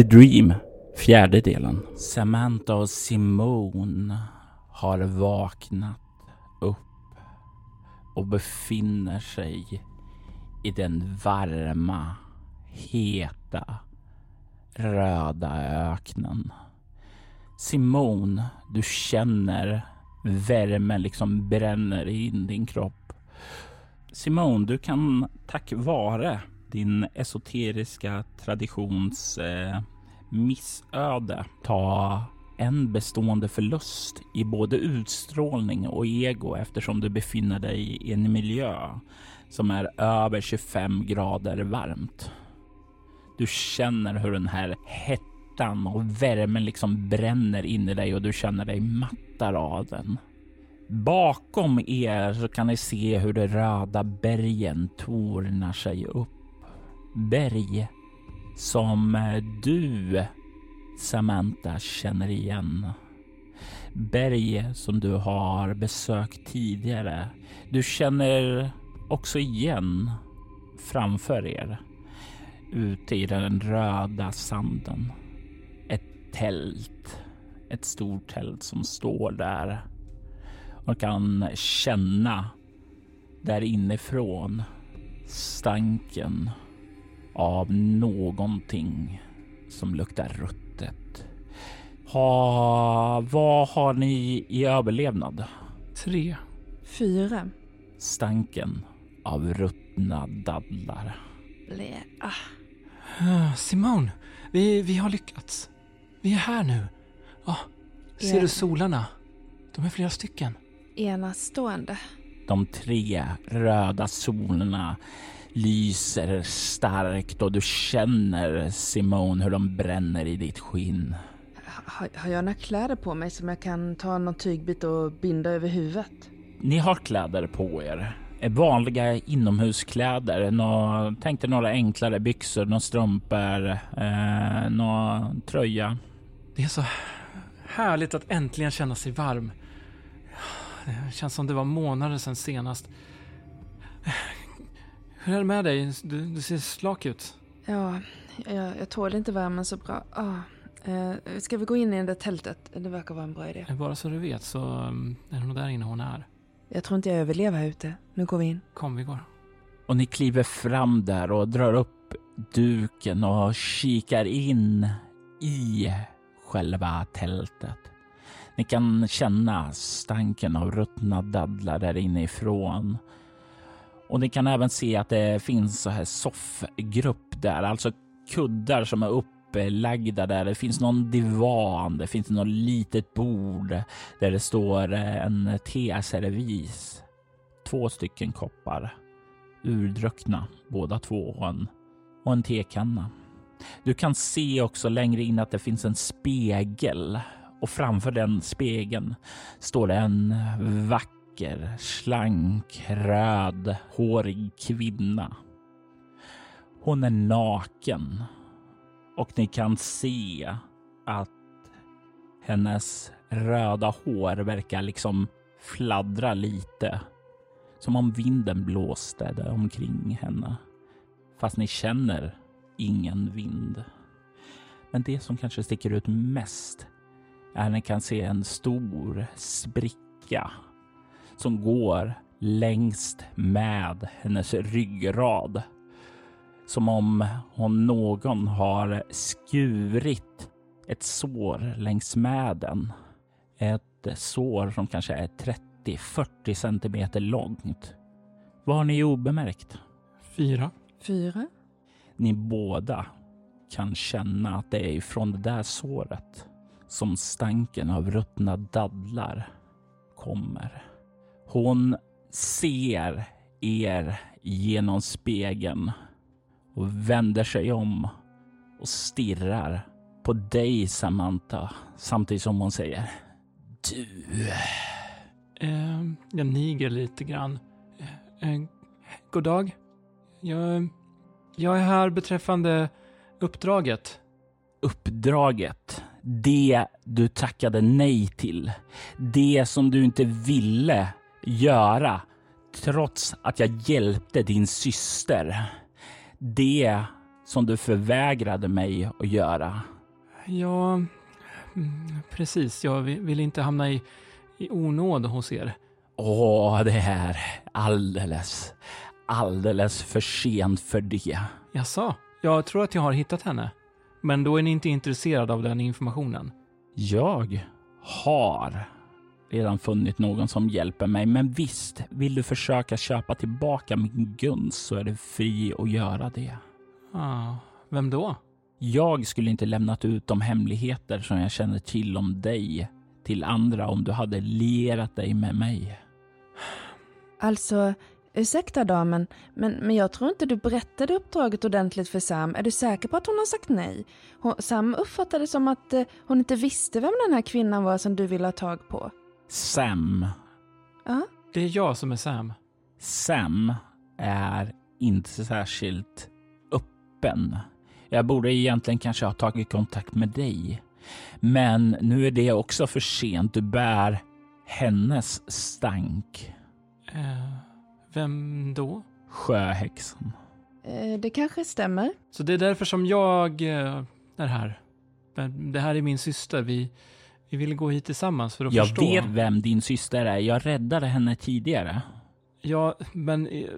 The Dream, fjärde delen. Samantha och Simone har vaknat upp och befinner sig i den varma, heta, röda öknen. Simone, du känner värmen liksom bränner in din kropp. Simone, du kan tack vare din esoteriska traditions eh, missöde ta en bestående förlust i både utstrålning och ego eftersom du befinner dig i en miljö som är över 25 grader varmt. Du känner hur den här hettan och värmen liksom bränner in i dig och du känner dig mattar av den. Bakom er så kan ni se hur de röda bergen tornar sig upp berg som eh, du, Samantha, känner igen. Berg som du har besökt tidigare. Du känner också igen framför er ute i den röda sanden. Ett tält. Ett stort tält som står där och kan känna där inifrån stanken av någonting som luktar ruttet. Ha, vad har ni i överlevnad? Tre. Fyra. Stanken av ruttna dadlar. Blä. Ah. Ah, Simone, vi, vi har lyckats. Vi är här nu. Ah, ser du solarna? De är flera stycken. Enastående. De tre röda solerna lyser starkt och du känner Simone hur de bränner i ditt skinn. Har, har jag några kläder på mig som jag kan ta någon tygbit och binda över huvudet? Ni har kläder på er. Vanliga inomhuskläder. Nå, tänk dig några enklare byxor, några strumpor, eh, några tröja. Det är så härligt att äntligen känna sig varm. Det känns som det var månader sedan senast. Hur är det med dig? Du, du ser slak ut. Ja, jag, jag tål inte värmen så bra. Ah. Eh, ska vi gå in i det där tältet? Det verkar vara en bra idé. Bara så du vet så um, är nog där inne hon är. Jag tror inte jag överlever här ute. Nu går vi in. Kom, vi går. Och ni kliver fram där och drar upp duken och kikar in i själva tältet. Ni kan känna stanken av ruttna dadlar där inifrån. Och ni kan även se att det finns så här soffgrupp där, alltså kuddar som är upplagda där. Det finns någon divan, det finns något litet bord där det står en teservis. Två stycken koppar urdruckna båda två och en, och en tekanna. Du kan se också längre in att det finns en spegel och framför den spegeln står det en vacker, slank, röd, hårig kvinna. Hon är naken och ni kan se att hennes röda hår verkar liksom fladdra lite som om vinden blåste där omkring henne. Fast ni känner ingen vind. Men det som kanske sticker ut mest är att ni kan se en stor spricka som går längst med hennes ryggrad. Som om hon någon har skurit ett sår längs med den. Ett sår som kanske är 30-40 centimeter långt. Vad har ni obemärkt? Fyra. Fyra. Ni båda kan känna att det är ifrån det där såret som stanken av ruttna dadlar kommer. Hon ser er genom spegeln och vänder sig om och stirrar på dig Samantha samtidigt som hon säger Du. Eh, jag niger lite grann. Eh, eh, god dag. Jag, jag är här beträffande uppdraget. Uppdraget. Det du tackade nej till. Det som du inte ville göra trots att jag hjälpte din syster. Det som du förvägrade mig att göra. Ja, precis. Jag vill inte hamna i, i onåd hos er. Åh, det är alldeles, alldeles för sent för det. Jaså? Jag tror att jag har hittat henne. Men då är ni inte intresserad av den informationen. Jag har redan funnit någon som hjälper mig, men visst, vill du försöka köpa tillbaka min gunst så är du fri att göra det. Ah, vem då? Jag skulle inte lämnat ut de hemligheter som jag känner till om dig till andra om du hade lierat dig med mig. Alltså, ursäkta damen, men, men jag tror inte du berättade uppdraget ordentligt för Sam. Är du säker på att hon har sagt nej? Hon, Sam uppfattade det som att eh, hon inte visste vem den här kvinnan var som du ville ha tag på. Sam. Ja, Det är jag som är Sam. Sam är inte särskilt öppen. Jag borde egentligen kanske ha tagit kontakt med dig. Men nu är det också för sent. Du bär hennes stank. Eh, vem då? Sjöhäxan. eh, det kanske stämmer. Så det är därför som jag eh, är här. Det här är min syster. Vi, vi ville gå hit tillsammans för att Jag förstå. vet vem din syster är. Jag räddade henne tidigare. Ja, men eh,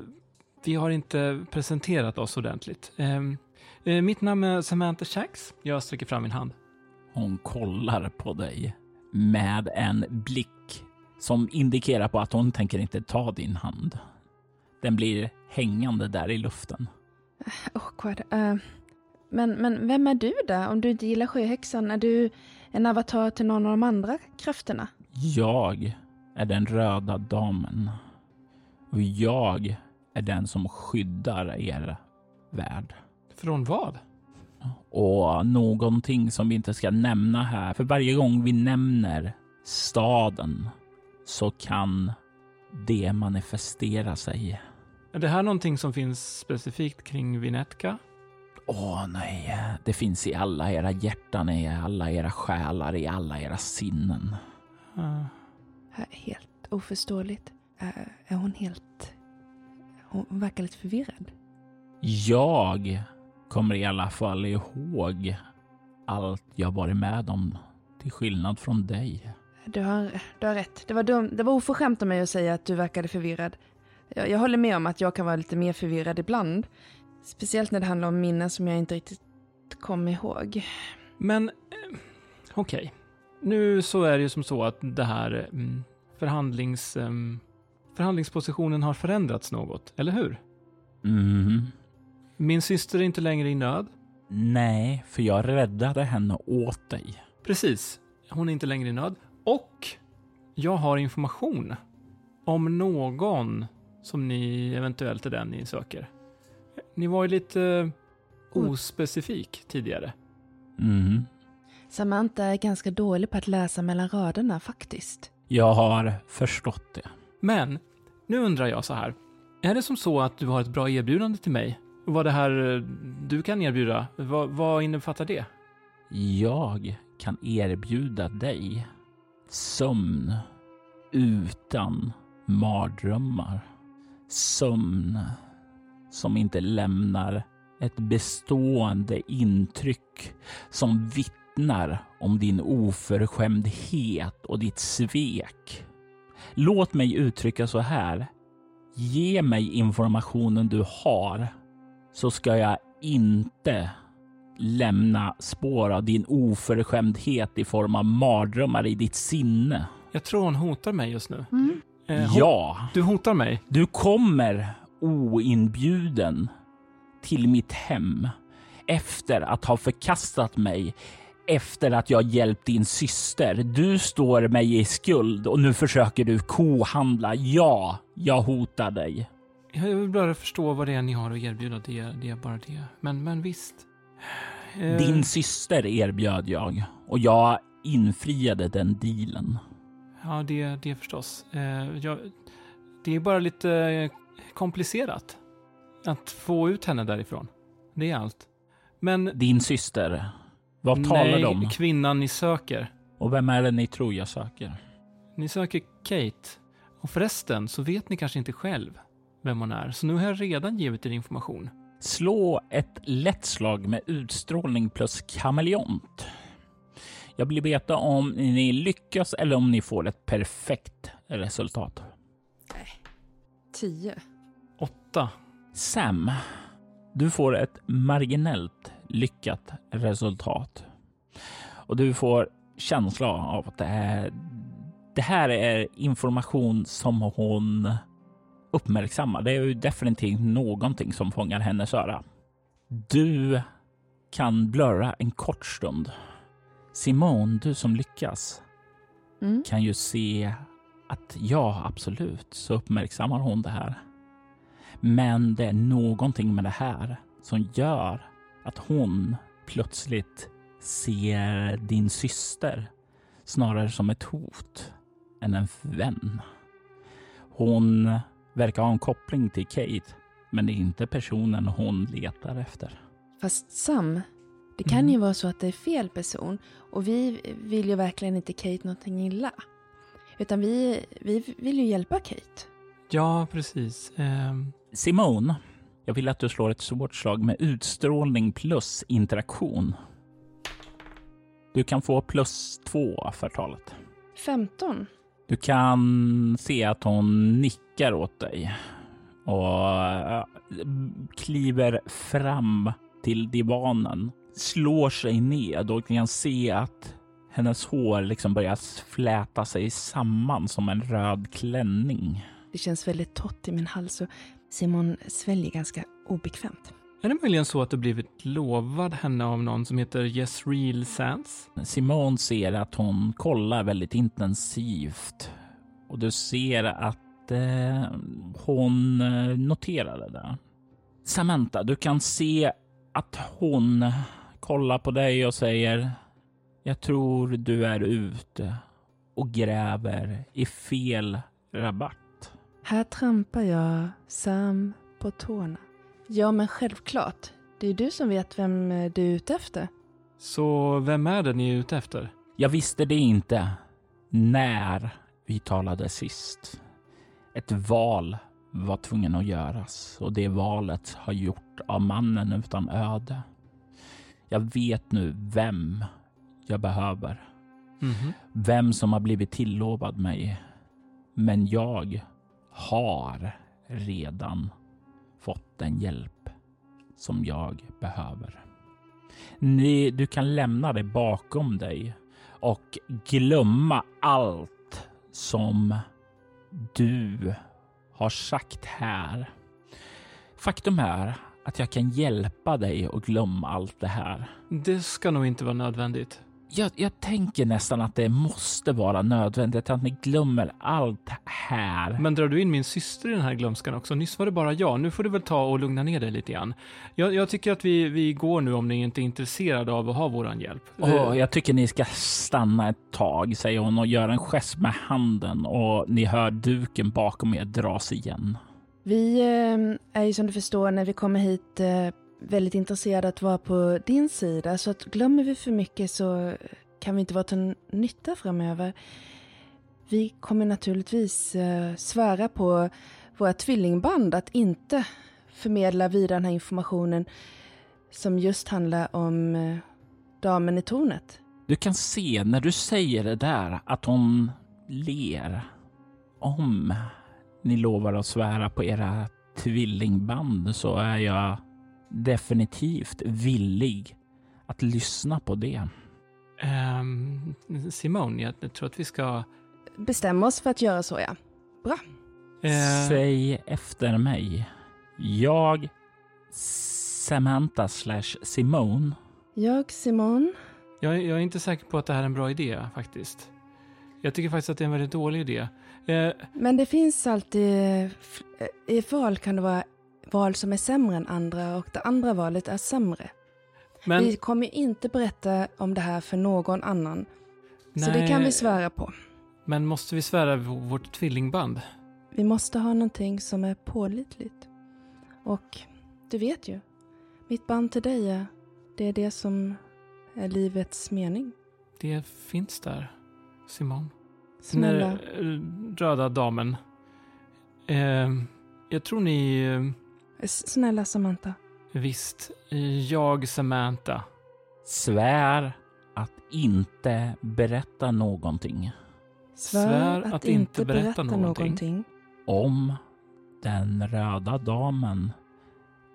vi har inte presenterat oss ordentligt. Eh, eh, mitt namn är Samantha Shax. Jag sträcker fram min hand. Hon kollar på dig med en blick som indikerar på att hon tänker inte ta din hand. Den blir hängande där i luften. Awkward. Eh, men, men vem är du då? Om du inte gillar sjöhäxan, är du en avatar till någon av de andra krafterna? Jag är den röda damen. Och jag är den som skyddar er värld. Från vad? Och någonting som vi inte ska nämna här, för varje gång vi nämner staden så kan det manifestera sig. Är det här någonting som finns specifikt kring Vinetka? Åh nej, det finns i alla era hjärtan, i alla era själar, i alla era sinnen. Helt oförståeligt. Eh, Är hon helt... Hon verkar lite förvirrad. Jag kommer i alla fall ihåg allt jag varit med om, till skillnad från dig. Du har, du har rätt. Det var, dum, det var oförskämt av mig att säga att du verkade förvirrad. Jag, jag håller med om att jag kan vara lite mer förvirrad ibland. Speciellt när det handlar om minnen som jag inte riktigt kommer ihåg. Men eh, okej. Nu så är det ju som så att det här mm, förhandlings, ehm, förhandlingspositionen har förändrats något, eller hur? Mm. Min syster är inte längre i nöd. Nej, för jag räddade henne åt dig. Precis. Hon är inte längre i nöd. Och jag har information om någon som ni eventuellt är den ni söker. Ni var ju lite ospecifik tidigare. Mm. Samantha är ganska dålig på att läsa mellan raderna faktiskt. Jag har förstått det. Men nu undrar jag så här. Är det som så att du har ett bra erbjudande till mig? Vad det här eh, du kan erbjuda, vad, vad innefattar det? Jag kan erbjuda dig sömn utan mardrömmar. Sömn som inte lämnar ett bestående intryck som vittnar om din oförskämdhet och ditt svek. Låt mig uttrycka så här. Ge mig informationen du har så ska jag inte lämna spår av din oförskämdhet i form av mardrömmar i ditt sinne. Jag tror hon hotar mig just nu. Mm. Eh, hon, Ja, Du hotar mig? du kommer oinbjuden till mitt hem. efter att ha förkastat mig efter att jag hjälpt din syster. Du står mig i skuld och nu försöker du kohandla. Ja, jag hotar dig. Jag vill bara förstå vad det är ni har att erbjuda. Det, är- det är bara det. Men, men visst. Eh, Din syster erbjöd jag och jag infriade den dealen. Ja, det, det förstås. Eh, jag, det är bara lite komplicerat att få ut henne därifrån. Det är allt. Men Din syster, vad talar nej, du om? kvinnan ni söker. Och vem är det ni tror jag söker? Ni söker Kate. Och förresten så vet ni kanske inte själv vem hon är. Så nu har jag redan givit er information. Slå ett lätt slag med utstrålning plus kameleont. Jag vill veta om ni lyckas eller om ni får ett perfekt resultat. Tio. Åtta. Sam, du får ett marginellt lyckat resultat. Och du får känsla av att det, är, det här är information som hon uppmärksammar. Det är ju definitivt någonting som fångar hennes öra. Du kan blurra en kort stund. Simone, du som lyckas, Mm. kan ju se att ja, absolut, så uppmärksammar hon det här. Men det är någonting med det här som gör att hon plötsligt ser din syster snarare som ett hot än en vän. Hon verkar ha en koppling till Kate, men det är inte personen hon letar efter. Fast Sam, det kan Mm. ju vara så att det är fel person och vi vill ju verkligen inte Kate någonting illa. Utan vi, vi vill ju hjälpa Kate. Ja, precis. Ehm, Simone, jag vill att du slår ett svårt slag med utstrålning plus interaktion. Du kan få plus två för talet. 15. Du kan se att hon nickar åt dig och äh, kliver fram till divanen, slår sig ned och kan se att hennes hår liksom börjar fläta sig samman som en röd klänning. Det känns väldigt torrt i min hals och Simon sväljer ganska obekvämt. är det möjligen så att du blivit lovad henne av någon som heter Yes Real Sans? Simone ser att hon kollar väldigt intensivt och du ser att eh, hon eh, noterar det där. Samantha, du kan se att hon kollar på dig och säger Jag tror du är ute och gräver i fel rabatt. Här trampar jag Sam på tårna. Ja, men självklart. Det är du som vet vem eh, du är ute efter. Så vem är det ni är ute efter? Jag visste det inte när vi talade sist. Ett val var tvungen att göras och det valet har gjort av mannen utan öde. Jag vet nu vem jag behöver. Mhm. Vem som har blivit tilllovad mig. Men jag har redan fått den hjälp som jag behöver. Ni, du kan lämna det bakom dig och glömma allt som du har sagt här. Faktum är att jag kan hjälpa dig att glömma allt det här. Det ska nog inte vara nödvändigt. Jag, jag tänker nästan att det måste vara nödvändigt att ni glömmer allt här. Men drar du in min syster i den här glömskan också? Nyss var det bara jag. Nu får du väl ta och lugna ner dig lite grann. Jag, jag tycker att vi, vi går nu om ni inte är intresserade av att ha våran hjälp. Åh, jag tycker ni ska stanna ett tag, säger hon och gör en gest med handen och ni hör duken bakom er dras igen. Vi eh, är ju som du förstår när vi kommer hit eh, väldigt intresserade att vara på din sida. Så att glömmer vi för mycket så kan vi inte vara till nytta framöver. Vi kommer naturligtvis eh, svära på våra tvillingband att inte förmedla vidare den här informationen som just handlar om eh, damen i tornet. Du kan se när du säger det där att hon ler. Om ni lovar att svära på era tvillingband så är jag definitivt villig att lyssna på det. Ehm, Simone, jag, tror att vi ska... Bestäm oss för att göra så, ja. Eh, Säg efter mig. Jag Samantha slash Simone. Jag, Simon. Jag, jag är inte säker på att det här är en bra idé faktiskt. Jag tycker faktiskt att det är en väldigt dålig idé. Eh, Men det finns alltid... f- I val kan det vara val som är sämre än andra och det andra valet är sämre. men Vi kommer inte berätta om det här för någon annan. Så det nej, kan vi svära på. Men måste vi svära vårt tvillingband? Vi måste ha någonting som är pålitligt. Och du vet ju, mitt band till dig är, det är det som är livets mening. Det finns där, Simon. Snälla, Den eh, röda damen. Eh, jag tror ni... snälla Samantha. Visst, jag Samantha. Svär att inte berätta någonting Svär, att, inte berätta, någonting. om den röda damen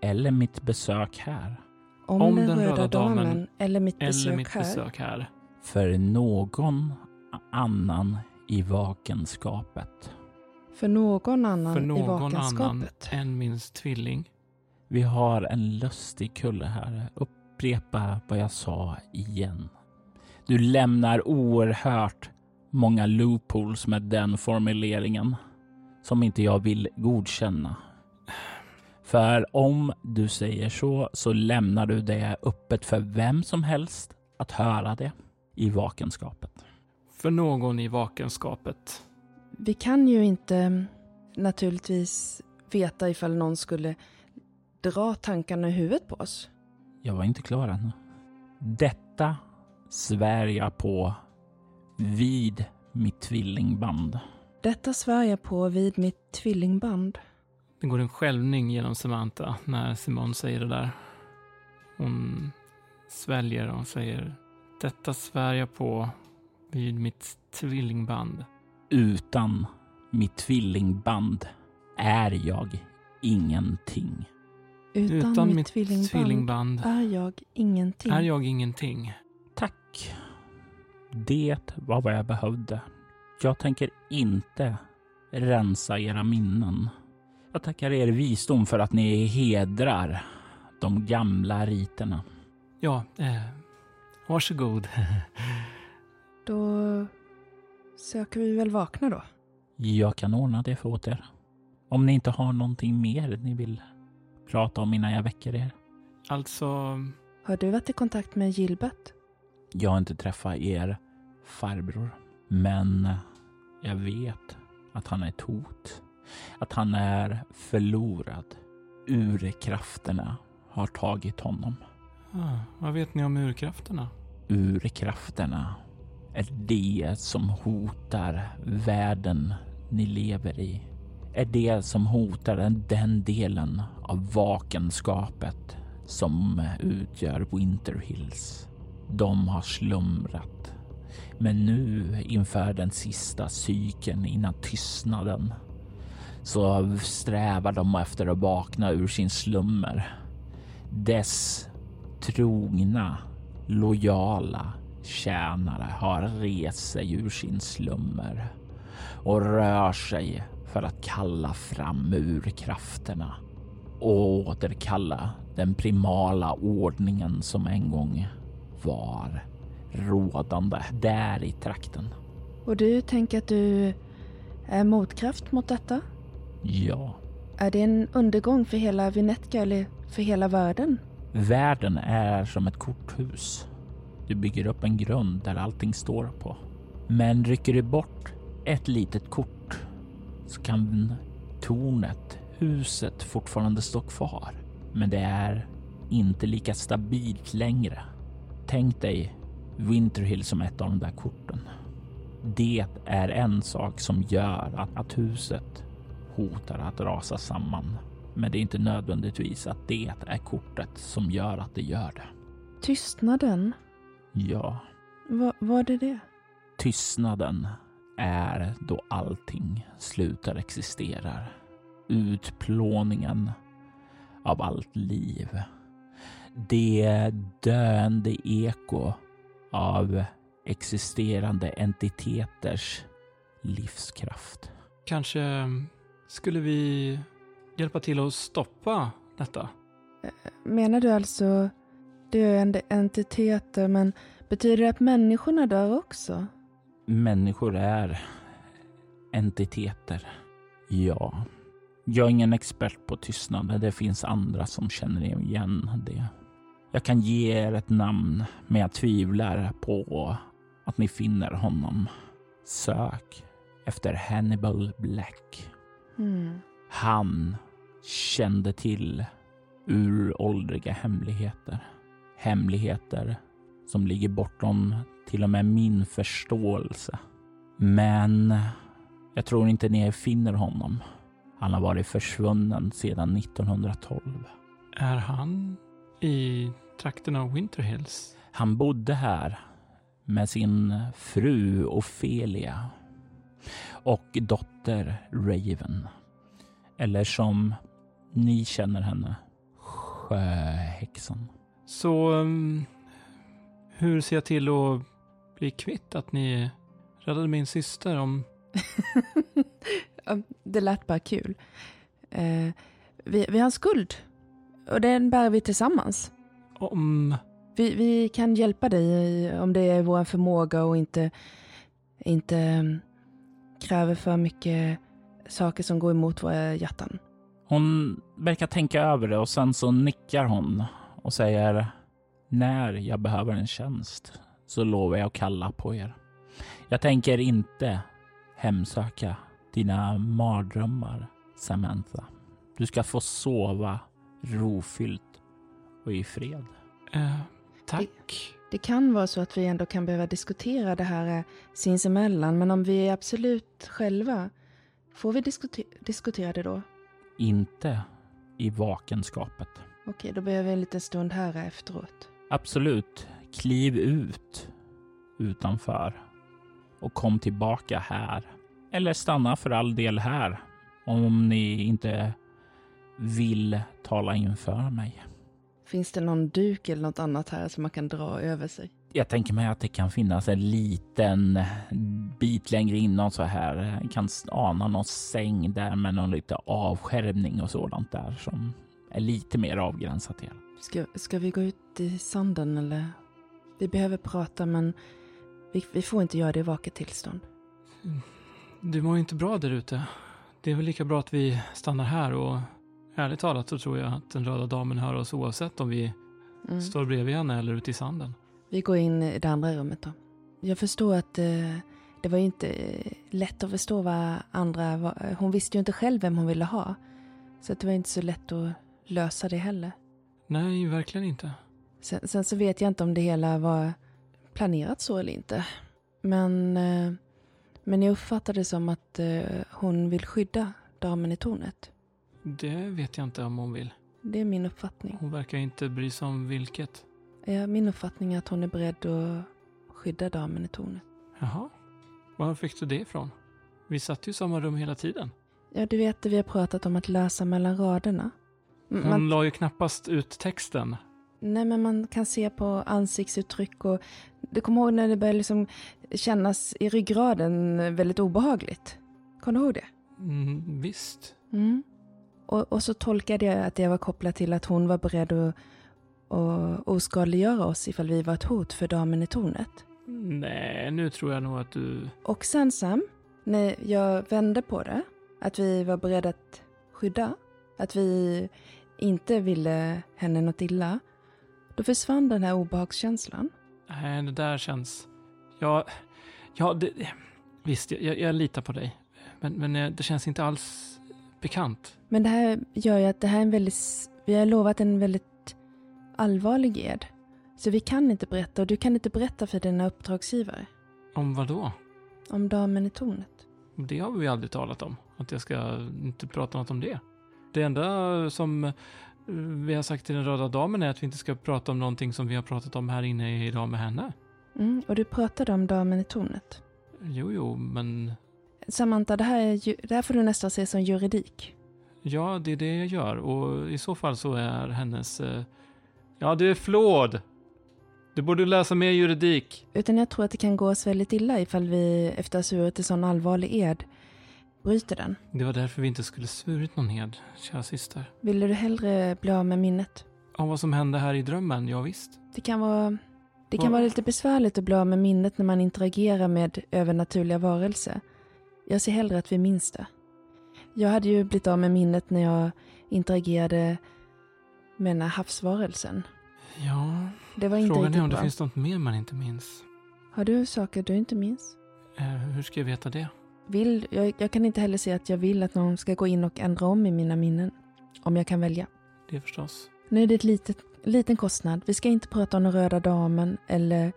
eller mitt besök här. om, Om den, den röda, röda damen damen eller mitt besök Eller mitt här. besök här. för någon annan i vakenskapet. För någon annan För i någon annan vakenskapet. än min tvilling. Vi har en lustig kulle här. Upprepa vad jag sa igen. Du lämnar oerhört många loopholes med den formuleringen som inte jag vill godkänna. För om du säger så, så lämnar du det öppet för vem som helst att höra det i vakenskapet. För någon i vakenskapet. Vi kan ju inte naturligtvis veta ifall någon skulle dra tankarna i huvudet på oss. Jag var inte klar ännu. Detta svär jag på vid mitt tvillingband. Detta svär jag på vid mitt tvillingband. Det går en skälvning genom Samantha när Simon säger det där. Hon sväljer och säger Detta svär jag på vid mitt tvillingband. Utan mitt tvillingband är jag ingenting. Utan, Utan mitt, mitt tvillingband, Tvillingband är jag ingenting. är jag ingenting. Tack. Det var vad jag behövde. Jag tänker inte rensa era minnen. Jag tackar er visdom för att ni hedrar de gamla riterna. Ja, eh, varsågod. Då söker vi väl vakna då. Jag kan ordna det för åt er. Om ni inte har någonting mer ni vill prata om innan jag väcker er. Alltså, Har du varit i kontakt med Gilbert? Jag har inte träffat er farbror, men jag vet att han är ett hot. Att han är förlorad. Urkrafterna har tagit honom. ah, vad vet ni om urkrafterna? Urkrafterna är det som hotar världen ni lever i. Är det som hotar den- delen av vakenskapet som utgör Winter Hills. De har slumrat. Men nu inför den sista cykeln innan tystnaden så strävar de efter att vakna ur sin slummer. Dess trogna, lojala tjänare har rest sig ur sin slummer och rör sig för att kalla fram urkrafterna och återkalla den primala ordningen som en gång var rådande där i trakten. Och du tänker att du är motkraft mot detta? Ja, Är det en undergång för hela Vinetka eller för hela världen? världen är som ett korthus. Du bygger upp en grund där allting står på. Men rycker du bort ett litet kort så kan tornet, huset fortfarande stå kvar. Men det är inte lika stabilt längre. Tänk dig Winterhill som ett av de där korten. Det är en sak som gör att, att huset hotar att rasa samman. Men det är inte nödvändigtvis att det är kortet som gör att det gör det. Tystnaden? Ja, Va, var det det? tystnaden är då allting slutar existera. Utplåningen av allt liv. Det döende eko av existerande entiteters livskraft. Kanske skulle vi hjälpa till att stoppa detta? Menar du alltså döende entiteter, men betyder det att människorna dör också? Människor är entiteter. Ja. Jag är ingen expert på tystnad. Det finns andra som känner igen det. Jag kan ge er ett namn, men jag tvivlar på att ni finner honom. Sök efter Hannibal Black. Mm. Han kände till uråldriga hemligheter. Hemligheter som ligger bortom till och med min förståelse. Men jag tror inte ni finner honom. Han har varit försvunnen sedan 1912. Är han i trakten av Winter Hills? Han bodde här med sin fru Ofelia och dotter Raven. Eller som ni känner henne, Sjöhäxan. Så um, hur ser jag till att bli kvitt att ni räddade min syster om... Det lät bara kul. Eh, vi, vi har en skuld och den bär vi tillsammans. om... Vi, vi kan hjälpa dig om det är vår förmåga och inte, inte mm, kräver för mycket saker som går emot våra hjärtan. Hon verkar tänka över det och sen så nickar hon och säger när jag behöver en tjänst så lovar jag att kalla på er. Jag tänker inte hemsöka dina mardrömmar, Samantha. Du ska få sova rofyllt och i fred. Eh, tack. Det kan vara så att vi ändå kan behöva diskutera det här eh, sinsemellan, men om vi är absolut själva, får vi diskute- diskutera det då? Inte i vakenskapet. Okej, då behöver vi en liten stund här efteråt. Absolut, kliv ut utanför och kom tillbaka här. Eller stanna för all del här om ni inte vill tala inför mig. Finns det någon duk eller något annat här som man kan dra över sig? Jag tänker mig att det kan finnas en liten bit längre inåt så här. Jag kan ana någon säng där med någon lite avskärmning och sådant där som är lite mer avgränsat till. Ska, ska vi gå ut i sanden eller? Vi behöver prata men vi, vi får inte göra det i vaket tillstånd. Du mår ju inte bra där ute. Det är väl lika bra att vi stannar här och ärligt talat så tror jag att den röda damen hör oss oavsett om vi Mm. står bredvid henne eller ute i sanden. Vi går in i det andra rummet då. Jag förstår att eh, det var ju inte eh, lätt att förstå vad andra var. Hon visste ju inte själv vem hon ville ha. Så det var inte så lätt att lösa det heller. Nej, verkligen inte. Sen, sen så vet jag inte om det hela var planerat så eller inte. Men, eh, men jag uppfattar det som att eh, hon vill skydda damen i tornet. Det vet jag inte om hon vill. Det är min uppfattning. Hon verkar inte bry sig om vilket. Ja, min uppfattning är att hon är beredd att skydda damen i tornet. Jaha. Var fick du det ifrån? Vi satt ju i samma rum hela tiden. Ja, du vet det vi har pratat om att läsa mellan raderna. M- Hon Man, la ju knappast ut texten. nej, men man kan se på ansiktsuttryck och du kommer ihåg när det började liksom kännas i ryggraden väldigt obehagligt. Kommer du ihåg det? Mm, visst. Mm. Och, och så tolkade jag att det var kopplat till att hon var beredd att, att oskadliggöra oss ifall vi var ett hot för damen i tornet. Nej, nu tror jag nog att du... Och sen Sam, när jag vände på det, att vi var beredda att skydda, att vi inte ville henne något illa, då försvann den här obehagskänslan. Nej, det där känns... Ja, ja det... Visst, jag, jag litar på dig. Men, men eh, det känns inte alls bekant. Men det här gör ju att det här är en väldigt, vi har lovat en väldigt allvarlig ed. Så vi kan inte berätta och du kan inte berätta för dina uppdragsgivare Om vad då? om damen i tornet. Det har vi aldrig talat om. Att jag ska inte prata något om det. Det enda som eh, vi har sagt till den röda damen är att vi inte ska prata om någonting som vi har pratat om här inne idag med henne. Mm, och du pratade om damen i tornet. Jo, jo, men Samantha, det här, är det här får du nästan se som juridik. ja, det är det jag gör. Och i så fall så är hennes... eh, Ja, du är flåd! Du borde läsa mer juridik. Utan jag tror att det kan gå oss väldigt illa ifall vi efter att ha svurit en sån allvarlig ed bryter den. Det var därför vi inte skulle svurit någon hed, kära syster. Ville du hellre bli av med minnet? Av vad som hände här i drömmen, ja visst. Det kan vara, det kan vara lite besvärligt att bli av med minnet när man interagerar med övernaturliga varelser. Jag ser hellre att vi minns det. Jag hade ju blivit av med minnet när jag interagerade med den här havsvarelsen. Ja, Det var inte frågan är om det bra. finns något mer man inte minns. Har du saker du inte minns? Eh, hur ska jag veta det? Vill, jag, jag kan inte heller se att jag vill att någon ska gå in och ändra om i mina minnen. Om jag kan välja. Det förstås. Nu är det ett litet, liten kostnad. Vi ska inte prata om den röda damen eller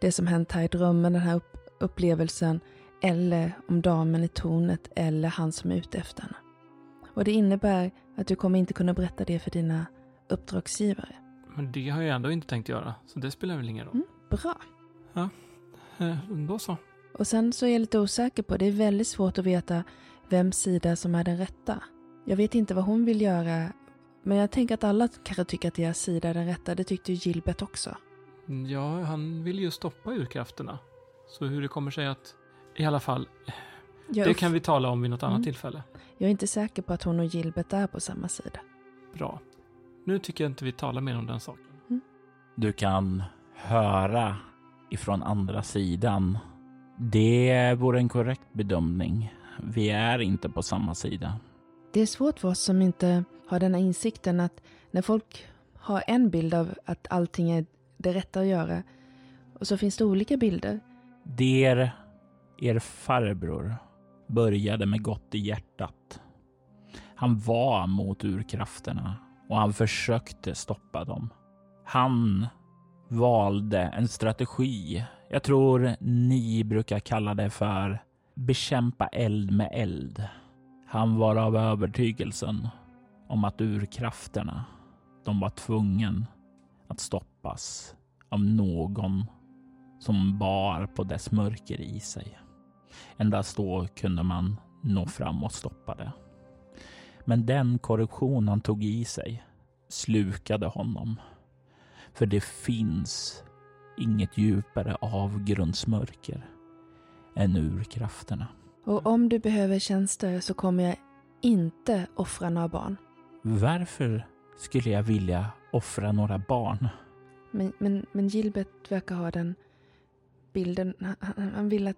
det som hänt här i drömmen, den här upp, upplevelsen. Eller om damen i tornet eller han som är ute efter henne. Och det innebär att du kommer inte kunna berätta det för dina uppdragsgivare. Men det har jag ändå inte tänkt göra, så det spelar väl ingen roll. Mm, bra. Eh, då så. Och sen så är jag lite osäker på, det är väldigt svårt att veta vems sida som är den rätta. Jag vet inte vad hon vill göra, men jag tänker att alla kanske tycker att deras sida är den rätta. Det tyckte ju Gilbert också. Ja, han vill ju stoppa urkrafterna. Så hur det kommer sig att... I alla fall, Jag, det kan vi tala om vid något annat Mm. tillfälle. jag är inte säker på att hon och Gilbert är på samma sida. Bra. Nu tycker jag inte vi talar mer om den saken. Du kan höra ifrån andra sidan. Det vore en korrekt bedömning. Vi är inte på samma sida. Det är svårt för oss som inte har denna insikten att när folk har en bild av att allting är det rätta att göra och så finns det olika bilder. Der, er farbror, började med gott i hjärtat. Han var mot urkrafterna och han försökte stoppa dem. Han valde en strategi. Jag tror ni brukar kalla det för bekämpa eld med eld. Han var av övertygelsen om att urkrafterna, de var tvungen att stoppas av någon som bar på dess mörker i sig. Endast då kunde man nå fram och stoppa det. Men den korruption han tog i sig slukade honom. För det finns inget djupare avgrundsmörker än urkrafterna. Och om du behöver tjänster så kommer jag inte offra några barn. Varför skulle jag vilja offra några barn? Men, men, men Gilbert verkar ha den bilden. Han, han, vill att...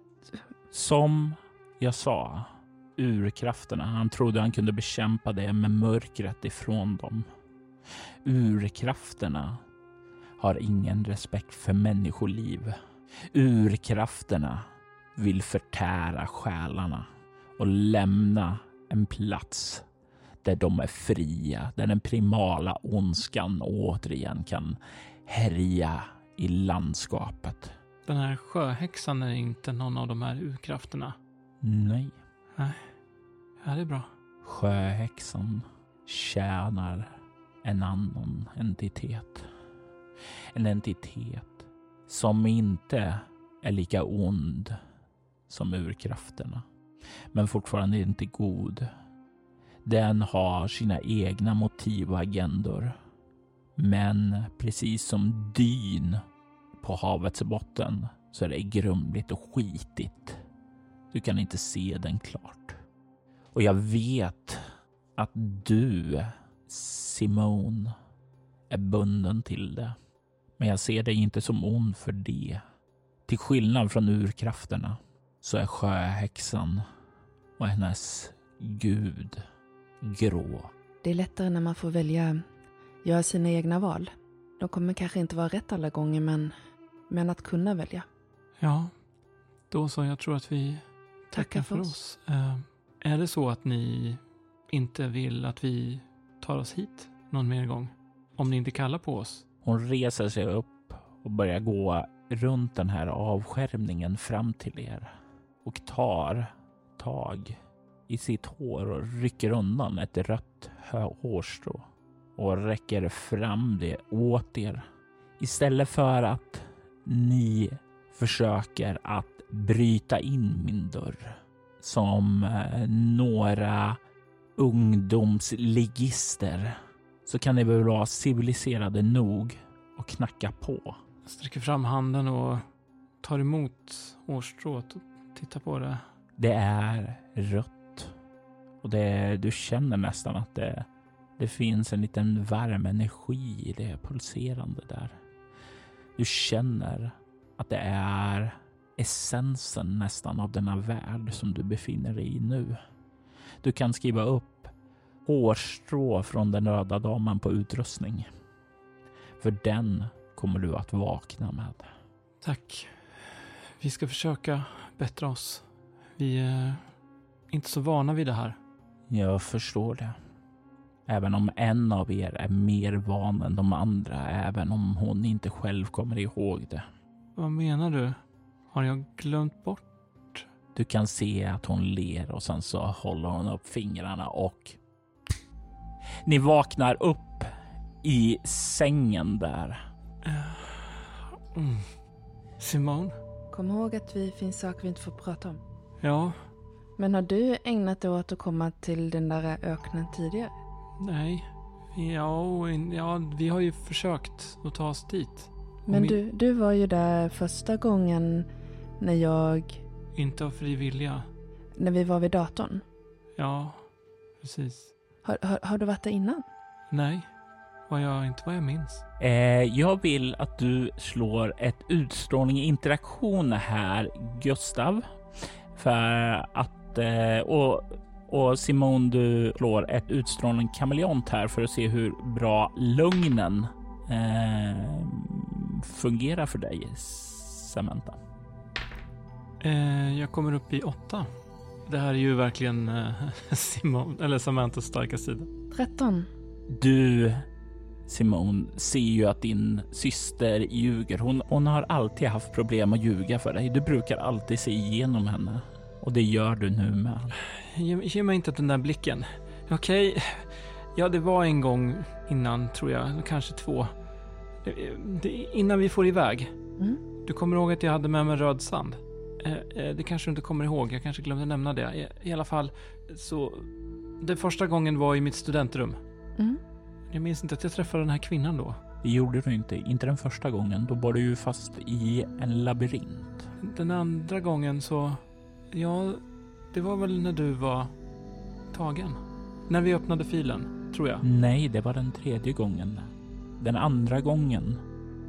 Som jag sa, urkrafterna. Han trodde han kunde bekämpa det med mörkret ifrån dem. Urkrafterna har ingen respekt för människoliv. Urkrafterna vill förtära själarna och lämna en plats där de är fria, där den primala ondskan återigen kan härja i landskapet. Den här sjöhäxan är inte någon av de här urkrafterna. Nej. Ja, det är bra. Sjöhäxan tjänar en annan entitet. En entitet som inte är lika ond som urkrafterna. Men fortfarande inte god. Den har sina egna motiv och agendor. Men precis som dyn på havets botten så är det grumligt och skitigt. Du kan inte se den klart. Och jag vet att du, Simone, är bunden till det. Men jag ser dig inte som ond för det. Till skillnad från urkrafterna så är sjöhäxan och hennes gud grå. Det är lättare när man får välja, göra sina egna val. De kommer kanske inte vara rätt alla gånger, men, men att kunna välja. Ja, då så. Jag tror att vi tackar för oss. Eh, är det så att ni inte vill att vi tar oss hit någon mer gång? Om ni inte kallar på oss? Hon reser sig upp och börjar gå runt den här avskärmningen fram till er och tar tag i sitt hår och rycker undan ett rött hårstrå och räcker fram det åt er. Istället för att ni försöker att bryta in min dörr som eh, några ungdomsligister så kan ni väl vara civiliserade nog och knacka på. Jag sträcker fram handen och tar emot hårstrået och tittar på det. Det är rött Och det, du känner nästan att det, det finns en liten varm energi i det pulserande där. Du känner att det är essensen nästan av denna värld som du befinner dig i nu. Du kan skriva upp hårstrå från den röda damen på utrustning. För den kommer du att vakna med. Tack. Vi ska försöka bättra oss. Vi är inte så vana vid det här. Jag förstår det. Även om en av er är mer van än de andra, även om hon inte själv kommer ihåg det. Vad menar du? Har jag glömt bort? Du kan se att hon ler och sen så håller hon upp fingrarna och ni vaknar upp i sängen där. Mm. Simone? Kom ihåg att vi finns saker vi inte får prata om. Ja, Men har du ägnat dig åt att komma till den där öknen tidigare? nej. Ja, ja, vi har ju försökt att ta oss dit. Men min- du, du var ju där första gången när jag... Inte av fri vilja. När vi var vid datorn. Ja, precis. Har, har, har du varit där innan? Nej, vad jag, inte vad jag minns. Eh, jag vill att du slår ett utstrålning interaktion här, Gustav. För att... Eh, och, och Simon, du slår ett utstrålning kameleont här för att se hur bra lögnen eh, fungerar för dig, Samantha. Eh, jag kommer upp i åtta. Det här är ju verkligen eh, Simon, eller Samanthas starka sida. 13. Du, Simon, ser ju att din syster ljuger. Hon, hon har alltid haft problem att ljuga för dig. Du brukar alltid se igenom henne. Och det gör du nu med. Ge, ge mig inte den där blicken. Okej, ja det var en gång innan tror jag, kanske två. Det, innan vi får iväg. Mm. Du kommer ihåg att jag hade med mig röd sand? Eh, eh, det kanske du inte kommer ihåg, jag kanske glömde nämna det. I, I alla fall, så... Den första gången var i mitt studentrum. Mm. Jag minns inte att jag träffade den här kvinnan då. Det gjorde du inte. Inte den första gången. Då var du ju fast i en labyrint. Den andra gången så... Ja, det var väl när du var tagen. När vi öppnade filen, tror jag. Nej, det var den tredje gången. Den andra gången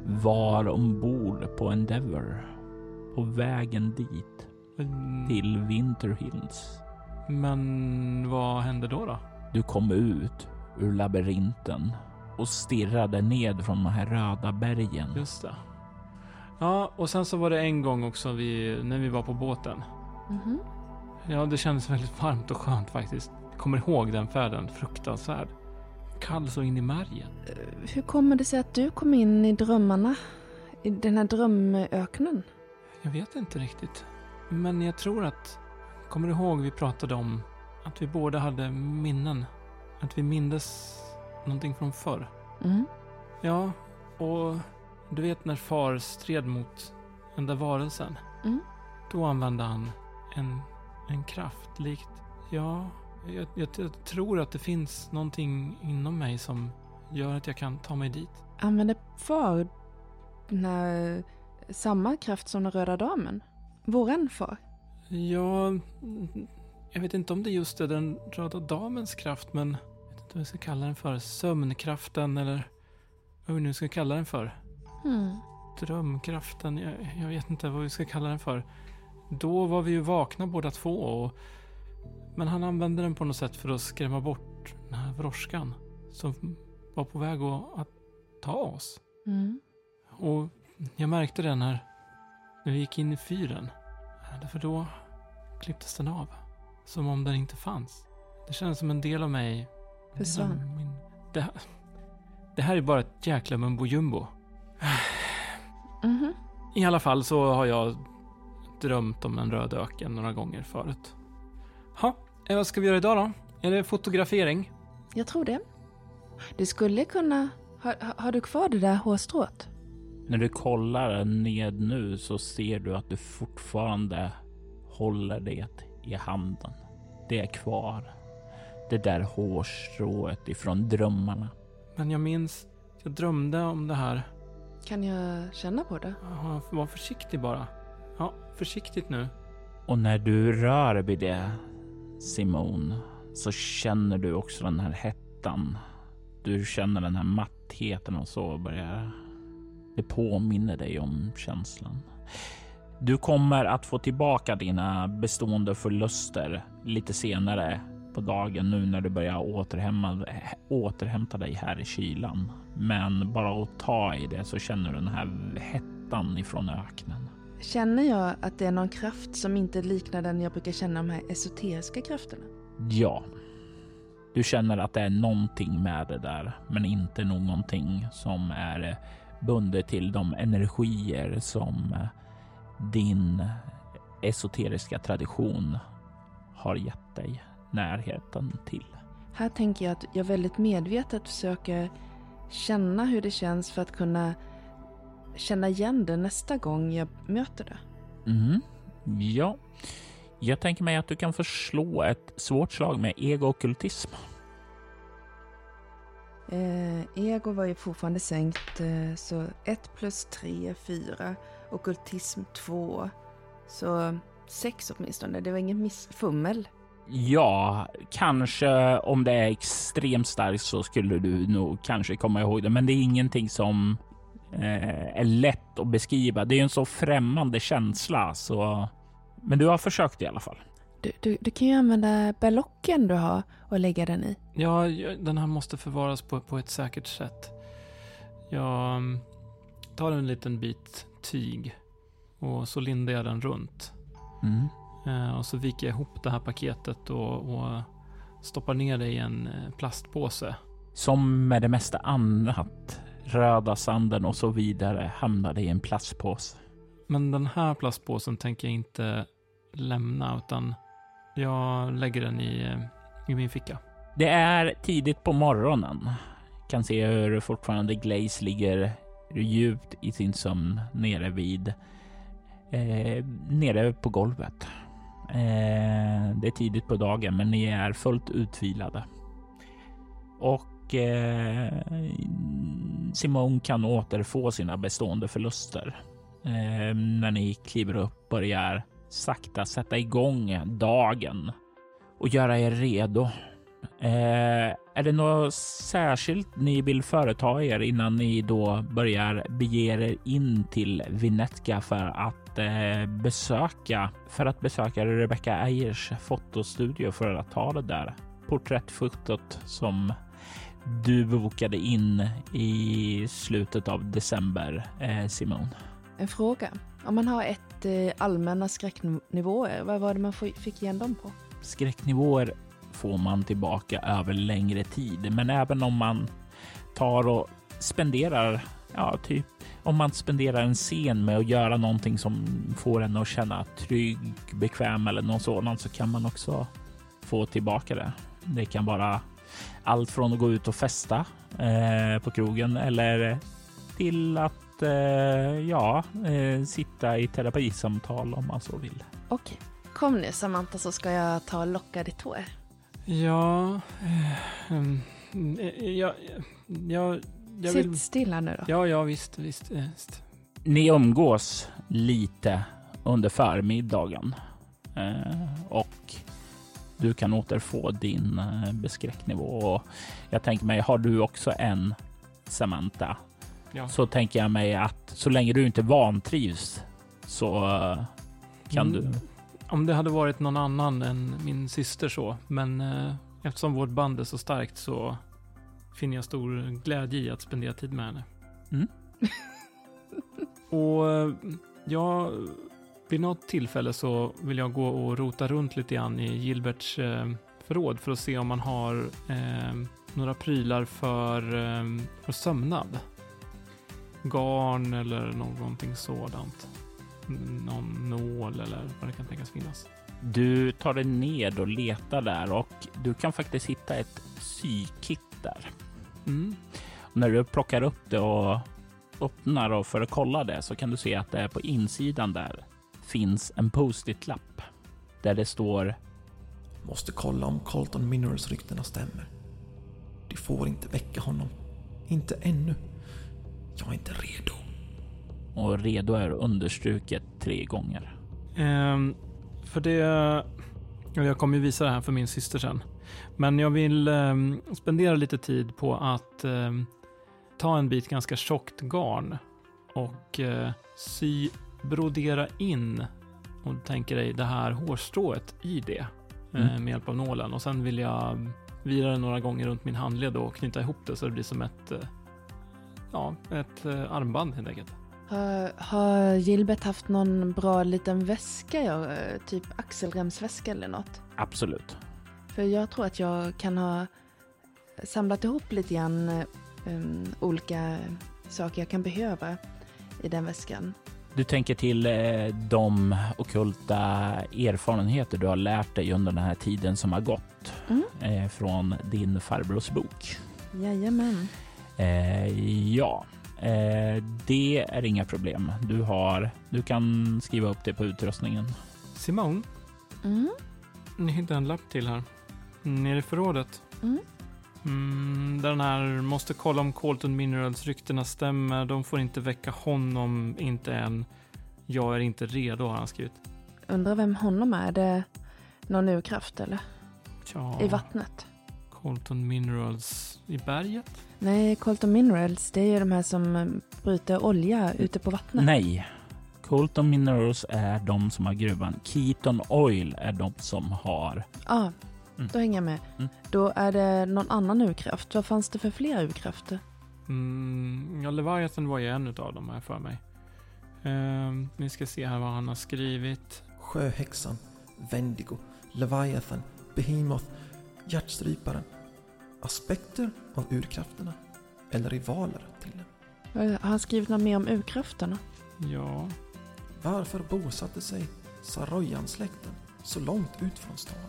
var ombord på Endeavour. På vägen dit. Mm, Till Winter Hills. Men vad hände då då? Du kom ut ur labyrinten och stirrade ned från de här röda bergen. Just det. Ja, och sen så var det en gång också vi, när vi var på båten. Mhm. Ja, det kändes väldigt varmt och skönt faktiskt. Jag kommer ihåg den färden, fruktansvärd. Kall så in i märgen. Hur kommer det sig att du kom in i drömmarna? I den här drömöknen? Jag vet inte riktigt. Men jag tror att... Kommer du ihåg vi pratade om att vi båda hade minnen? Att vi mindes någonting från förr? Mm. Ja, och du vet när far stred mot den där varelsen? Mm. Då använde han en, en kraft likt... Ja, jag, jag, jag tror att det finns någonting inom mig som gör att jag kan ta mig dit. Använde far den här samma kraft som den röda damen? Våran far? Ja, jag vet inte om det just är den röda damens kraft, men jag vet inte vad vi ska kalla den för. Sömnkraften eller vad vi nu ska kalla den för. Mm. Drömkraften, jag, jag vet inte vad vi ska kalla den för. Då var vi ju vakna båda två och... Men han använde den på något sätt för att skrämma bort den här vrorskan som var på väg att, att ta oss. Mm. Och jag märkte det när, när vi gick in i fyren. Därför då klipptes den av. Som om den inte fanns. Det kändes som en del av mig... Försvann. Min, det, här- det här är bara ett jäkla mumbo jumbo. Mhm. I alla fall så har jag drömt om en röd öken några gånger förut. Ha, eh, vad ska vi göra idag då? Är det fotografering? Jag tror det. Du skulle kunna... Har- har du kvar det där hårstrået? När du kollar ned nu så ser du att du fortfarande håller det i handen. Det är kvar. Det där hårstrået ifrån drömmarna. Men jag minns, jag drömde om det här. Kan jag känna på det? Ja, Var försiktig bara. Ja, försiktigt nu. Och när du rör vid det, Simon, så känner du också den här hettan. Du känner den här mattheten och så börjar det påminner dig om känslan. Du kommer att få tillbaka dina bestående förluster lite senare på dagen nu när du börjar återhämta, återhämta dig här i kylan. Men bara att ta i det så känner du den här hettan ifrån öknen. Känner jag att det är någon kraft som inte liknar den jag brukar känna de här esoteriska krafterna? Ja. Du känner att det är någonting med det där, men inte någonting som är bundet till de energier som din esoteriska tradition har gett dig närheten till. Här tänker jag att jag väldigt medvetet försöker känna hur det känns för att kunna känna igen det nästa gång jag möter det. Mm. Ja, jag tänker mig att du kan förslå ett svårt slag med ego-okkultism. Eh, ego var ju fortfarande sänkt, eh, så 1 plus 3, är 4. Okultism 2. Så 6 åtminstone, det var inget missfummel. Ja, kanske om det är extremt starkt så skulle du nog kanske komma ihåg det, men det är ingenting som eh, är lätt att beskriva. Det är en så främmande känsla, så men du har försökt i alla fall. Du, du, du kan ju använda berlocken du har och lägga den i. Ja, den här måste förvaras på, på ett säkert sätt. Jag mm, tar en liten bit tyg och så lindar jag den runt. Mm. Eh, och så viker jag ihop det här paketet och, och stoppar ner det i en eh, plastpåse. Som med det mesta annat, röda sanden och så vidare, hamnar det i en plastpåse. Men den här plastpåsen tänker jag inte lämna, utan jag lägger den i, eh, i min ficka. Det är tidigt på morgonen. Kan se hur fortfarande Glaze ligger djupt i sin sömn nere vid eh, nere på golvet. Eh, det är tidigt på dagen, men ni är fullt utvilade. Och eh, Simon kan återfå sina bestående förluster eh, när ni kliver upp och börjar sakta sätta igång dagen och göra er redo. Eh, är det något särskilt ni vill företa er innan ni då börjar bege er in till Vinetka för att eh, besöka för att besöka Rebecca Eyers fotostudio för att ta det där porträttfotot som du bokade in i slutet av december, eh, Simon? En fråga. Om man har ett Rent eh, allmänna skräcknivåer, vad var det man fick igen dem på? Skräcknivåer får man tillbaka över längre tid, men även om man tar och spenderar, ja, typ om man spenderar en scen med att göra någonting som får en att känna trygg, bekväm eller något sådant så kan man också få tillbaka det. Det kan vara allt från att gå ut och festa eh, på krogen eller till att eh, ja, eh, sitta i terapisamtal om man så vill. Okej, kom nu Samantha så ska jag ta och locka ditt hår. Ja, um, ja, ja, jag vill... Sitt stilla nu då. Ja, ja, visst, visst, visst. Ni umgås lite under förmiddagen eh, och du kan återfå din eh, beskräcknivå. Och jag tänker mig, har du också en Samantha ja. så tänker jag mig att så länge du inte vantrivs så uh, kan mm. du. Om det hade varit någon annan än min syster så, men uh, eftersom vårt band är så starkt så finner jag stor glädje i att spendera tid med henne. Mm. och uh, ja, vid något tillfälle så vill jag gå och rota runt lite grann i Gilberts förråd för att se om man har några prylar för, för sömnad garn eller någonting sådant. Någon nål eller vad det kan tänkas finnas. Du tar dig ned och letar där och du kan faktiskt hitta ett sykit där. Mm. när du plockar upp det och öppnar och för att kolla det så kan du se att det är på insidan där finns en post-it-lapp där det står Måste kolla om Colton Minerals ryktena stämmer. De får inte väcka honom. Inte ännu. Jag är inte redo. Och redo är understruket tre gånger. Um, för det... Jag kommer ju visa det här för min syster sen. Men jag vill eh, spendera lite tid på att eh, ta en bit ganska tjockt garn och eh, sy, brodera in och tänker dig det här hårstrået i det eh, Mm. med hjälp av nålen. Och sen vill jag vira det några gånger runt min handled och knyta ihop det så det blir som ett, eh, ja, ett eh, armband helt enkelt. Har, har Gilbert haft någon bra liten väska, ja, eh, typ axelremsväska eller något? Absolut. För jag tror att jag kan ha samlat ihop lite grann eh, um, olika saker jag kan behöva i den väskan. Du tänker till de okulta erfarenheter du har lärt dig under den här tiden som har gått Mm. från din farbrors bok. Jajamän. Eh, ja, eh, det är inga problem. Du har, du kan skriva upp det på utrustningen. Simone, Mm. ni hittade en lapp till här. Nere i förrådet. Mm. Mm, den här måste kolla om Colton Minerals ryktena stämmer. De får inte väcka honom, inte än. Jag är inte redo har han skrivit. Undrar vem honom är? Är det någon urkraft eller? Tja, I vattnet? Colton Minerals i berget? Nej, Colton Minerals, det är ju de här som eh, bryter olja ute på vattnet. Nej, Colton Minerals är de som har gruvan. Keaton Oil är de som har. Ja, Mm. då hänger jag med. Mm. Då är det någon annan urkraft. Vad fanns det för fler urkrafter? Mm, ja, Leviathan var ju en av dem här för mig. Ehm, ni ska se här vad han har skrivit. Sjöhäxan, Wendigo, Leviathan, Behemoth, Hjärtstryparen. Aspekter av urkrafterna. Eller rivaler till dem. Har han skrivit något mer om urkrafterna? Ja, Varför bosatte sig Saroyan-släkten så långt ut från staden?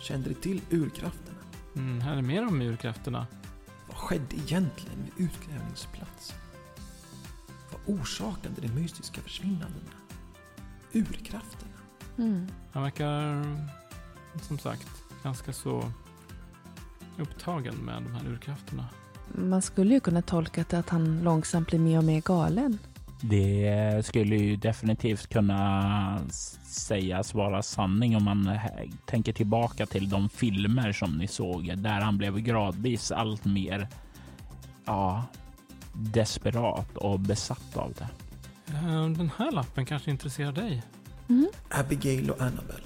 Kände de till urkrafterna? mm, här är mer om urkrafterna. Vad skedde egentligen vid utgrävningsplatsen? Vad orsakade de mystiska försvinnandena? Urkrafterna? Mm. Han verkar, som sagt, ganska så upptagen med de här urkrafterna. Man skulle ju kunna tolka det att han långsamt blir mer och mer galen. Det skulle ju definitivt kunna sägas vara sanning om man tänker tillbaka till de filmer som ni såg där han blev gradvis allt mer ja, desperat och besatt av det. Eh, Den här lappen kanske intresserar dig? Mm. Abigail och Annabel.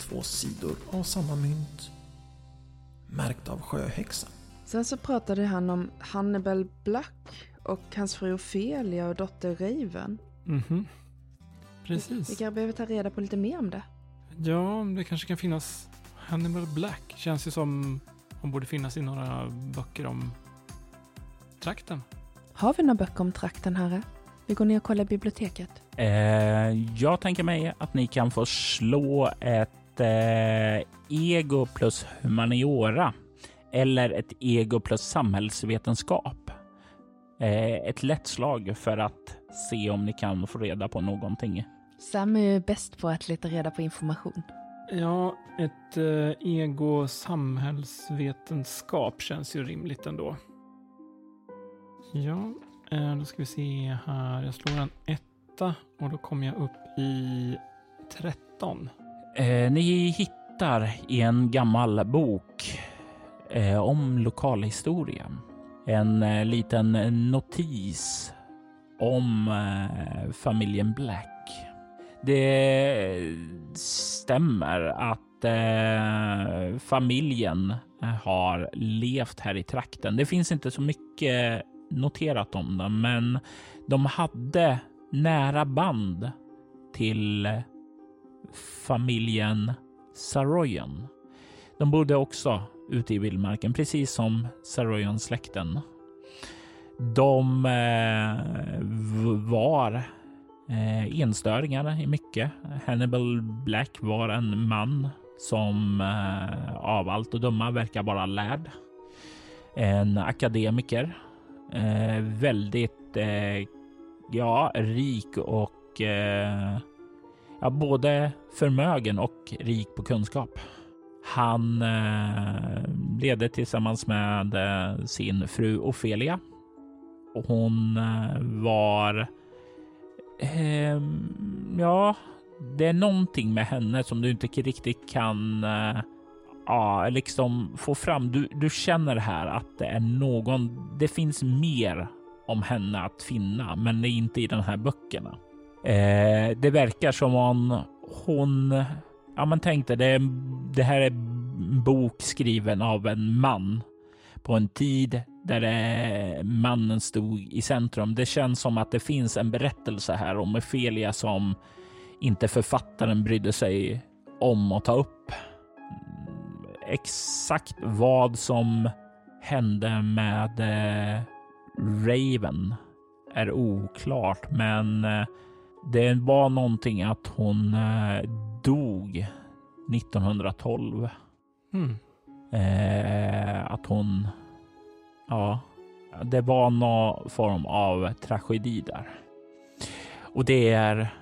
Två sidor av samma mynt. Märkt av sjöhäxan. Sen så pratade han om Hannibal Black och hans fru Ophelia och dotter Raven. Mhm. Vi Precis. kanske behöver ta reda på lite mer om det. Ja, det kanske kan finnas Hannibal Black. Känns ju som hon borde finnas i några böcker om trakten. Har vi några böcker om trakten, herre? Vi går ner och kollar biblioteket. Eh, jag tänker mig att ni kan få slå ett eh, ego plus humaniora eller ett ego plus samhällsvetenskap. Eh, ett lätt slag för att se om ni kan få reda på någonting. Sam är ju bäst på att leta reda på information. Ja, ett eh, ego samhällsvetenskap känns ju rimligt ändå. Ja, eh, då ska vi se här. Jag slår en etta och då kommer jag upp i 13. Eh, ni hittar i en gammal bok eh, om lokalhistoria en eh, liten notis om eh, familjen Black. Det eh, stämmer att eh, familjen eh, har levt här i trakten. Det finns inte så mycket noterat om dem, men de hade nära band till familjen Saroyan. De bodde också ute i vildmarken, precis som Saroyan-släkten. De eh, var eh, enstöringar i mycket. Hannibal Black var en man som eh, av allt att döma verkar vara lärd. En akademiker. Eh, väldigt eh, ja, rik och eh, ja, både förmögen och rik på kunskap. Han eh, levde tillsammans med eh, sin fru Ofelia. Och hon eh, var... Eh, ja, det är någonting med henne som du inte riktigt kan eh, ja, liksom få fram. Du, du känner här att det är någon. Det finns mer om henne att finna, men det är inte i den här böckerna. Eh, det verkar som om hon, ja men tänk dig, det, det här är en bok skriven av en man på en tid där eh, mannen stod i centrum. Det känns som att det finns en berättelse här om Ofelia som inte författaren brydde sig om att ta upp. Mm, exakt vad som hände med eh, Raven är oklart, men eh, det var någonting att hon eh, dog 1912. Mm. Eh, att hon, ja, det var någon form av tragedi där. Och det är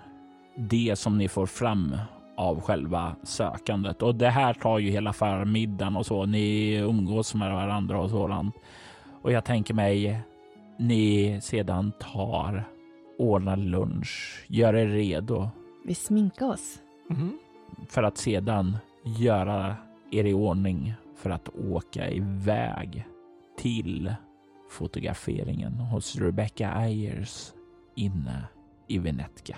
det som ni får fram av själva sökandet. Och det här tar ju hela förmiddagen och så. Ni umgås med varandra och sådant. Och jag tänker mig ni sedan tar, ordnar lunch, gör er redo Vi sminkar oss. Mhm. för att sedan göra er i ordning för att åka iväg till fotograferingen hos Rebecca Ayers inne i Venetka.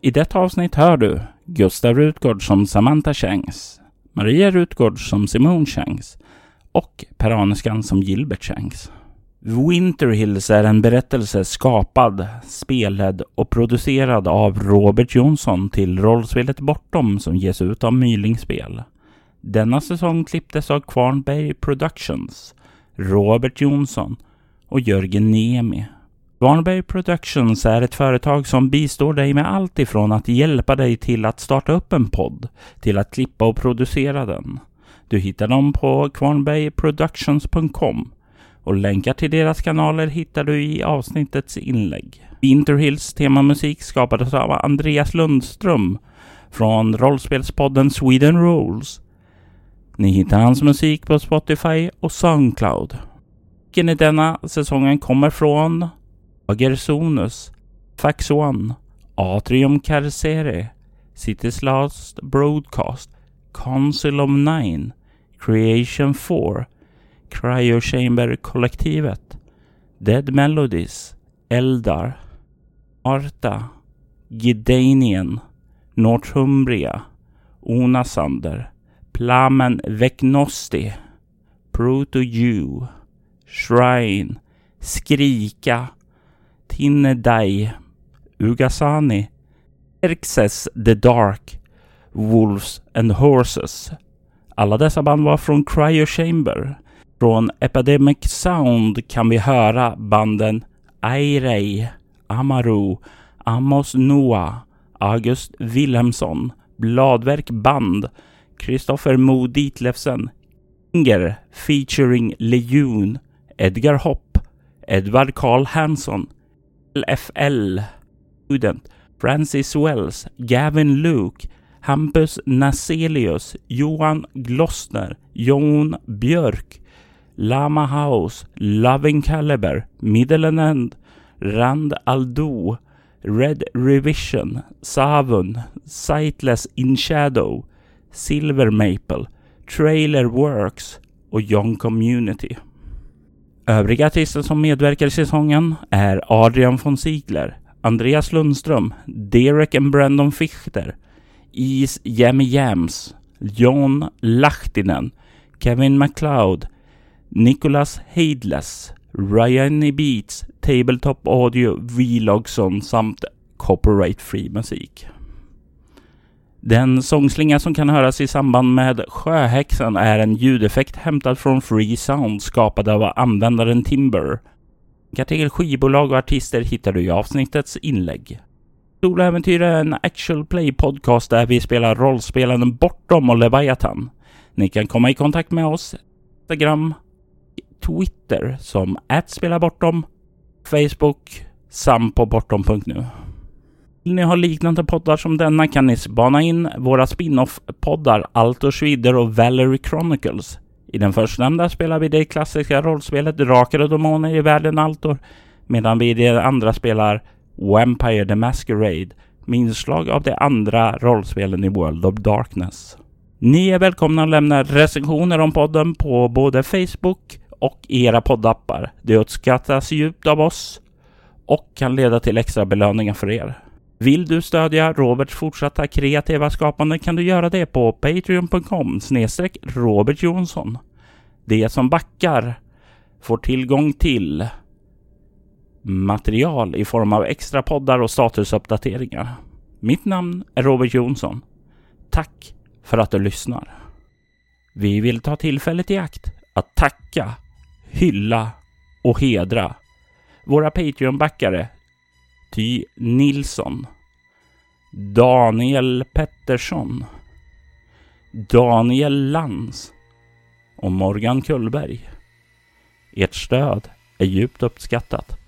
I detta avsnitt hör du Gustav Rutgård som Samantha Shanks, Maria Rutgård som Simone Shanks och Per Aneskan som Gilbert Shanks. Winter Hills är en berättelse skapad, spelad och producerad av Robert Jonsson till rollspelet Bortom som ges ut av Mylingspel. Denna säsong klipptes av Kvarnberg Productions, Robert Jonsson och Jörgen Niemi. Kvarnberg Productions är ett företag som bistår dig med allt ifrån att hjälpa dig till att starta upp en podd till att klippa och producera den. Du hittar dem på kvarnbergproductions.com och länkar till deras kanaler hittar du i avsnittets inlägg. Winterhills temamusik skapades av Andreas Lundström från rollspelspodden Sweden Rolls. Ni hittar hans musik på Spotify och Soundcloud. Musiken i denna säsongen kommer från Agersonus, Fax One, Atrium Carcere, Cities Last Broadcast, Council of Nine, Creation 4, Cryo Chamber-kollektivet, Dead Melodies, Eldar, Arta, Gidanien, Northumbria, Onasander, Plamen Vecnosti, Proto-Jew, Shrine, Skrika, Tinnedai, Ugasani, Erxes the Dark, Wolves and Horses. Alla dessa band var från Cryo Chamber. Från Epidemic Sound kan vi höra banden Airei, Amaru, Amos Noah, August Wilhelmsson, Bladverk Band, Kristoffer Mo Ditlevsen, Inger featuring Lejon, Edgar Hopp, Edvard Karl Hansson, LFL, Student, Francis Wells, Gavin Luke, Hampus Naselius, Johan Glossner, Jon Björk, Lama House, Loving Caliber, Middle and End, Rand Aldo, Red Revision, Savun, Sightless in Shadow, Silver Maple, Trailer Works och Young Community. Övriga artister som medverkar i säsongen är Adrian von Ziegler, Andreas Lundström, Derek and Brandon Fichter, Is Jammy Jams, John Lahtinen, Kevin McLeod, Nicholas Heidless, Ryan e. Beats, Tabletop Audio, Vlogson samt Copyright Free musik. Den sångslinga som kan höras i samband med Sjöhäxan är en ljudeffekt hämtad från Free Sound skapad av användaren Timber. Länkar skivbolag och artister hittar du i avsnittets inlägg. Soläventyr är en actual play podcast där vi spelar rollspelen Bortom och Leviathan. Ni kan komma i kontakt med oss Instagram, Twitter som @spelabortom, Facebook samt på bortom.nu. Vill ni ha liknande poddar som denna kan ni spana in våra spin-off-poddar Altor Schwider och Valerie Chronicles. I den förstnämnda spelar vi det klassiska rollspelet Drakar och Demoner i världen Altor, medan vi i det andra spelar Vampire the Masquerade med inslag av de andra rollspelen i World of Darkness. Ni är välkomna att lämna recensioner om podden på både Facebook och i era poddappar. Det uppskattas djupt av oss och kan leda till extra belöningar för er. Vill du stödja Roberts fortsatta kreativa skapande kan du göra det på patreon.com snedstreck Robert Jonsson. Det som backar får tillgång till material i form av extra poddar och statusuppdateringar. Mitt namn är Robert Jonsson. Tack för att du lyssnar. Vi vill ta tillfället i akt att tacka, hylla och hedra våra Patreon-backare Ty Nilsson, Daniel Pettersson, Daniel Lands och Morgan Kullberg. Ert stöd är djupt uppskattat.